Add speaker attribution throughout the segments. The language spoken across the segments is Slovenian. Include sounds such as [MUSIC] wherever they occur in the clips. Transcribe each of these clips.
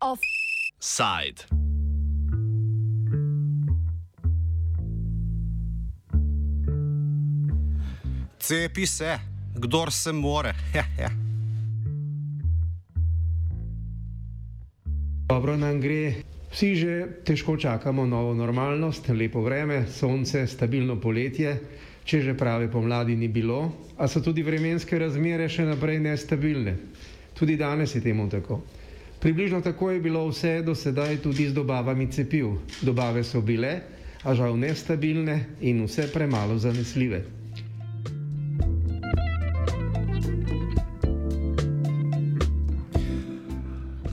Speaker 1: Offside.
Speaker 2: Cepi se, kdor se more. [LAUGHS]
Speaker 3: Dobro nam gre, vsi že težko čakamo novo normalnost, lepo vreme, sonce, stabilno poletje, če že prave pomladi ni bilo, a so tudi vremenske razmere še naprej nestabilne. Tudi danes je temu tako. Približno tako je bilo vse do sedaj tudi z dobavami cepiv. Dobave so bile, a žal nestabilne in vse premalo zanesljive.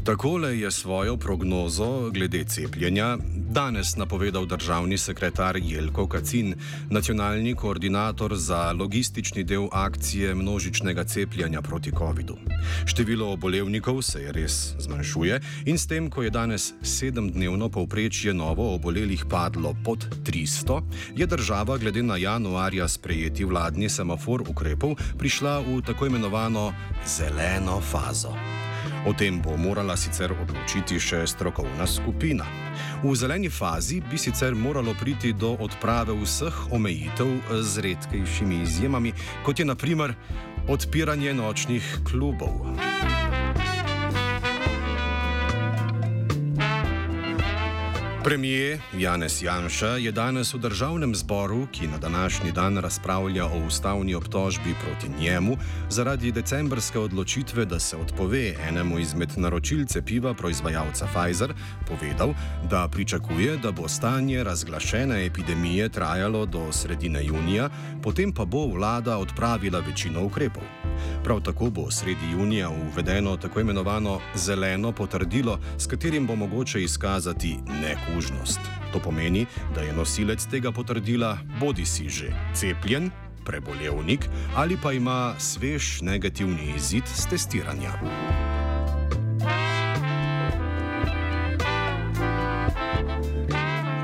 Speaker 1: Takole je svojo prognozo glede cepljenja danes napovedal državni sekretar Jelko Kacin, nacionalni koordinator za logistični del akcije množičnega cepljanja proti COVID-u. Število obolevnikov se je res zmanjšuje in s tem, ko je danes sedemdnevno povprečje novo obolelih padlo pod 300, je država glede na januarja sprejeti vladni semafor ukrepov prišla v tako imenovano zeleno fazo. O tem bo morala sicer odločiti še strokovna skupina. V zeleni fazi bi sicer moralo priti do odprave vseh omejitev z redkejšimi izjemami, kot je naprimer odpiranje nočnih klubov. Premijer Janez Janša je danes v državnem zboru, ki na današnji dan razpravlja o ustavni obtožbi proti njemu, zaradi decembrske odločitve, da se odpove enemu izmed naročilce piva proizvajalca Pfizer, povedal, da pričakuje, da bo stanje razglašene epidemije trajalo do sredine junija, potem pa bo vlada odpravila večino ukrepov. Prav tako bo sredi junija uvedeno tako imenovano zeleno potrdilo, s katerim bo mogoče izkazati nekužnost. To pomeni, da je nosilec tega potrdila bodi si že cepljen, prebolevnik ali pa ima svež negativni izid z testiranja.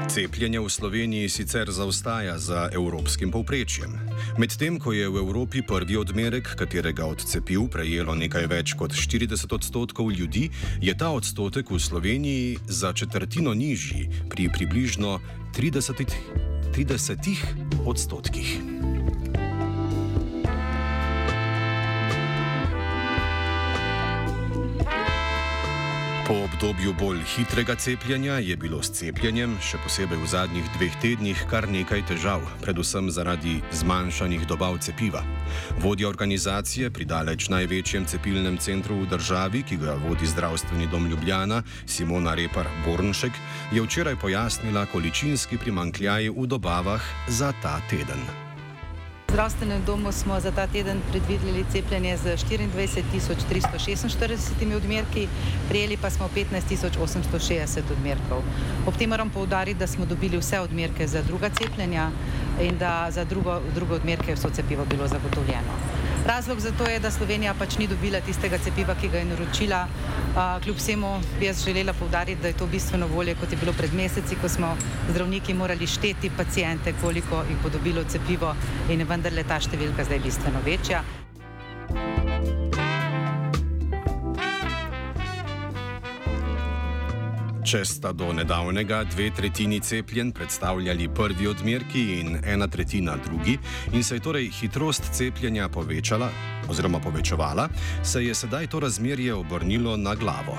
Speaker 1: Cepljenje v Sloveniji sicer zaostaja za evropskim povprečjem. Medtem ko je v Evropi prvi odmerek, katerega od cepiv prejelo nekaj več kot 40 odstotkov ljudi, je ta odstotek v Sloveniji za četrtino nižji, pri približno 30, 30 odstotkih. Po obdobju bolj hitrega cepljenja je bilo s cepljenjem, še posebej v zadnjih dveh tednih, kar nekaj težav, predvsem zaradi zmanjšanih dobav cepiva. Vodja organizacije pri daleč največjem cepilnem centru v državi, ki ga vodi zdravstveni dom Ljubljana, Simona Repar Bornšek, je včeraj pojasnila količinski primankljaj v dobavah za ta teden.
Speaker 4: V zdravstvenem domu smo za ta teden predvideli cepljenje z 24.346 odmerki, prijeli pa smo 15.860 odmerkov. Ob tem moram poudariti, da smo dobili vse odmerke za druga cepljenja in da za drugo, drugo odmerke vso cepivo bilo zagotovljeno. Razlog za to je, da Slovenija pač ni dobila tistega cepiva, ki ga je naročila. Kljub vsemu bi jaz želela povdariti, da je to bistveno bolje, kot je bilo pred meseci, ko smo zdravniki morali šteti pacijente, koliko jih bo dobilo cepivo in je vendarle ta številka zdaj bistveno večja.
Speaker 1: Če sta do nedavnega dve tretjini cepljen predstavljali prvi odmerki in ena tretjina drugi, in se je torej hitrost cepljenja povečala oziroma povečevala, se je sedaj to razmerje obrnilo na glavo.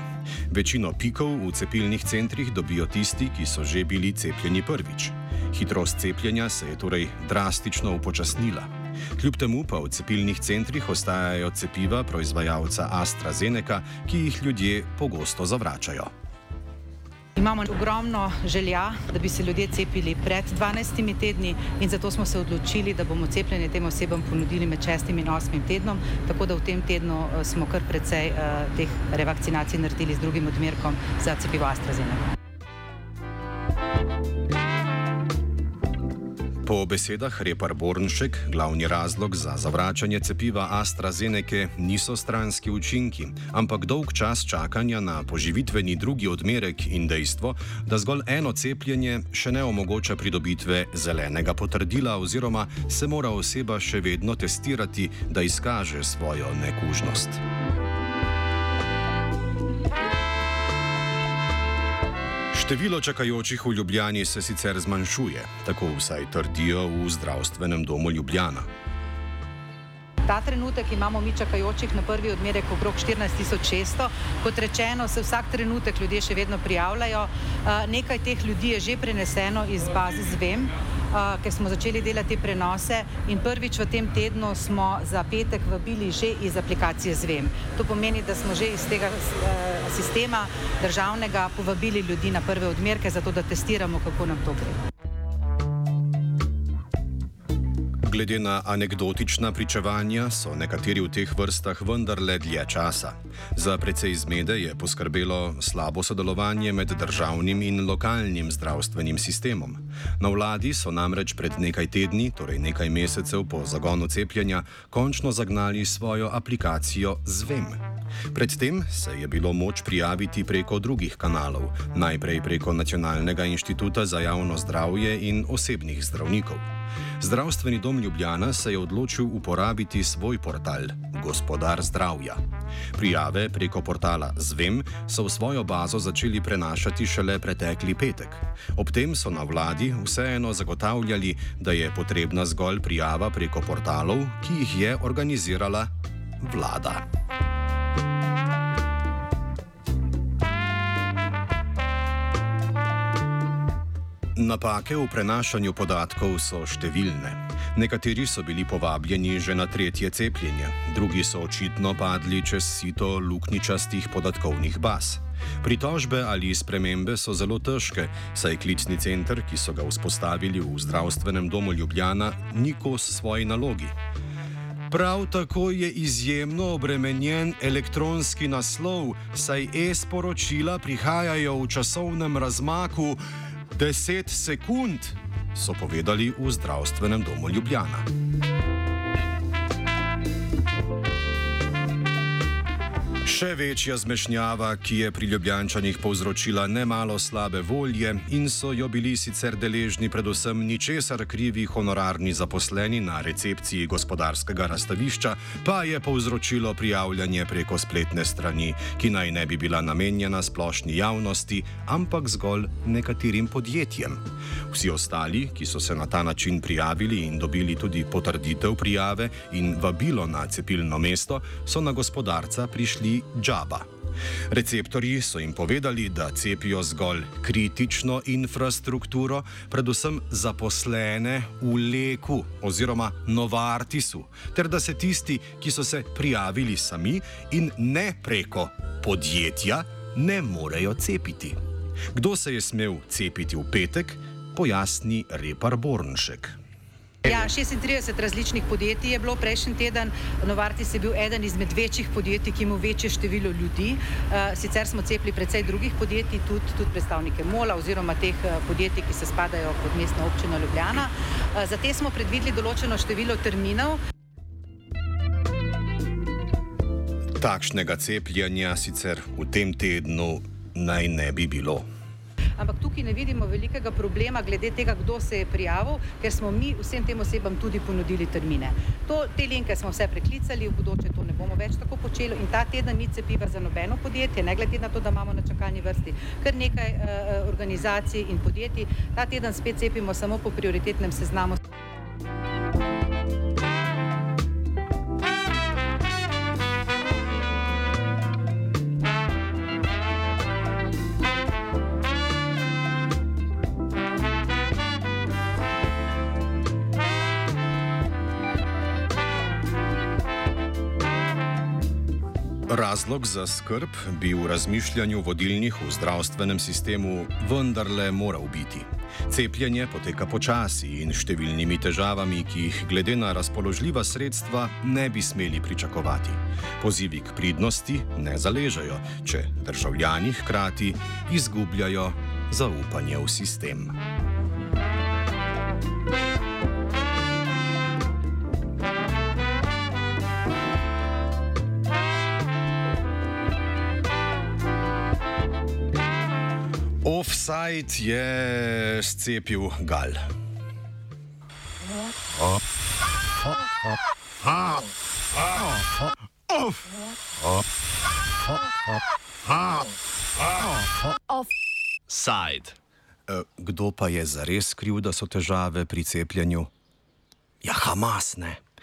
Speaker 1: Večino pikov v cepilnih centrih dobijo tisti, ki so že bili cepljeni prvič. Hitrost cepljenja se je torej drastično upočasnila. Kljub temu pa v cepilnih centrih ostajajo cepiva proizvajalca AstraZeneca, ki jih ljudje pogosto zavračajo.
Speaker 4: Imamo ogromno želja, da bi se ljudje cepili pred 12 tedni in zato smo se odločili, da bomo cepljenje tem osebam ponudili med 6 in 8 tednom, tako da v tem tednu smo kar precej uh, teh revakcinacij naredili z drugim odmerkom za cepivo AstraZeneca.
Speaker 1: Besedah Repar Bornšek, glavni razlog za zavračanje cepiva AstraZeneca niso stranski učinki, ampak dolg čas čakanja na poživitveni drugi odmerek in dejstvo, da zgolj eno cepljenje še ne omogoča pridobitve zelenega potrdila oziroma se mora oseba še vedno testirati, da izkaže svojo nekužnost. Število čakajočih v Ljubljani se sicer zmanjšuje, tako vsaj trdijo v zdravstvenem domu Ljubljana.
Speaker 4: Ta trenutek imamo mi čakajočih na prvi odmerek okrog 14600. Kot rečeno, se vsak trenutek ljudje še vedno prijavljajo. Nekaj teh ljudi je že preneseno iz baze ZVEM, ker smo začeli delati prenose in prvič v tem tednu smo za petek vabili že iz aplikacije ZVEM. To pomeni, da smo že iz tega sistema državnega povabili ljudi na prve odmerke, zato da testiramo, kako nam to gre.
Speaker 1: Glede na anekdotična pričevanja so nekateri v teh vrstah vendarle dlje časa. Za precej zmede je poskrbelo slabo sodelovanje med državnim in lokalnim zdravstvenim sistemom. Na vladi so namreč pred nekaj tedni, torej nekaj mesecev po zagonu cepljenja, končno zagnali svojo aplikacijo ZVEM. Predtem se je bilo moč prijaviti preko drugih kanalov, najprej preko Nacionalnega inštituta za javno zdravje in osebnih zdravnikov. Zdravstveni dom Ljubljana se je odločil uporabiti svoj portal Gospodar zdravja. Prijave preko portala Zvem so v svojo bazo začeli prenašati šele pretekli petek. Ob tem so na vladi vseeno zagotavljali, da je potrebna zgolj prijava preko portalov, ki jih je organizirala vlada. Napake v prenašanju podatkov so številne. Nekateri so bili povabljeni že na tretje cepljenje, drugi so očitno padli čez sito lukničastih podatkovnih baz. Pritožbe ali spremembe so zelo težke, saj klicni center, ki so ga vzpostavili v zdravstvenem domu Ljubljana, ni kos svoji nalogi. Prav tako je izjemno obremenjen elektronski naslov, saj e-sporočila prihajajo v časovnem razmaku. 10 sekund, so povedali v zdravstvenem domu Ljubljana. Še večja zmešnjava, ki je pri Ljubljančanih povzročila nemalo slabe volje in so jo bili sicer deležni predvsem ničesar krivi honorarni zaposleni na recepciji gospodarskega razstavišča, pa je povzročilo prijavljanje preko spletne strani, ki naj ne bi bila namenjena splošni javnosti, ampak zgolj nekaterim podjetjem. Vsi ostali, ki so se na ta način prijavili in dobili tudi potrditev prijave in vabilo na cepilno mesto, so na gospodarca prišli džaba. Receptorji so jim povedali, da cepijo zgolj kritično infrastrukturo, predvsem zaposlene v Leku oziroma Novartisu, ter da se tisti, ki so se prijavili sami in ne preko podjetja, ne morejo cepiti. Kdo se je smel cepiti v petek, pojasni Repar Bornšek.
Speaker 4: Ja, 36 različnih podjetij je bilo prejšnji teden. Novartis je bil eden izmed večjih podjetij, ki ima večje število ljudi. Eh, sicer smo cepili precej drugih podjetij, tudi, tudi predstavnike MOLA oziroma teh eh, podjetij, ki se spadajo pod mestno občino Ljubljana. Eh, za te smo predvideli določeno število terminov.
Speaker 1: Takšnega cepljenja sicer v tem tednu naj ne bi bilo
Speaker 4: ampak tukaj ne vidimo velikega problema glede tega, kdo se je prijavil, ker smo mi vsem tem osebam tudi ponudili termine. To, te linke smo vse preklicali, v bodoče to ne bomo več tako počeli in ta teden ni cepiva za nobeno podjetje, ne glede na to, da imamo na čakalni vrsti kar nekaj uh, organizacij in podjetij. Ta teden spet cepimo samo po prioritetnem seznamu.
Speaker 1: Razlog za skrb bi v razmišljanju vodilnih v zdravstvenem sistemu vendarle moral biti. Cepljenje poteka počasi in številnimi težavami, ki jih glede na razpoložljiva sredstva ne bi smeli pričakovati. Pozivi k pridnosti ne zaležajo, če državljani hkrati izgubljajo zaupanje v sistem. Offside je scepil Gal.
Speaker 5: Offside.
Speaker 1: E, Kdo pa je zares kriv, da so težave pri cepljenju? Ja, Hamas ne.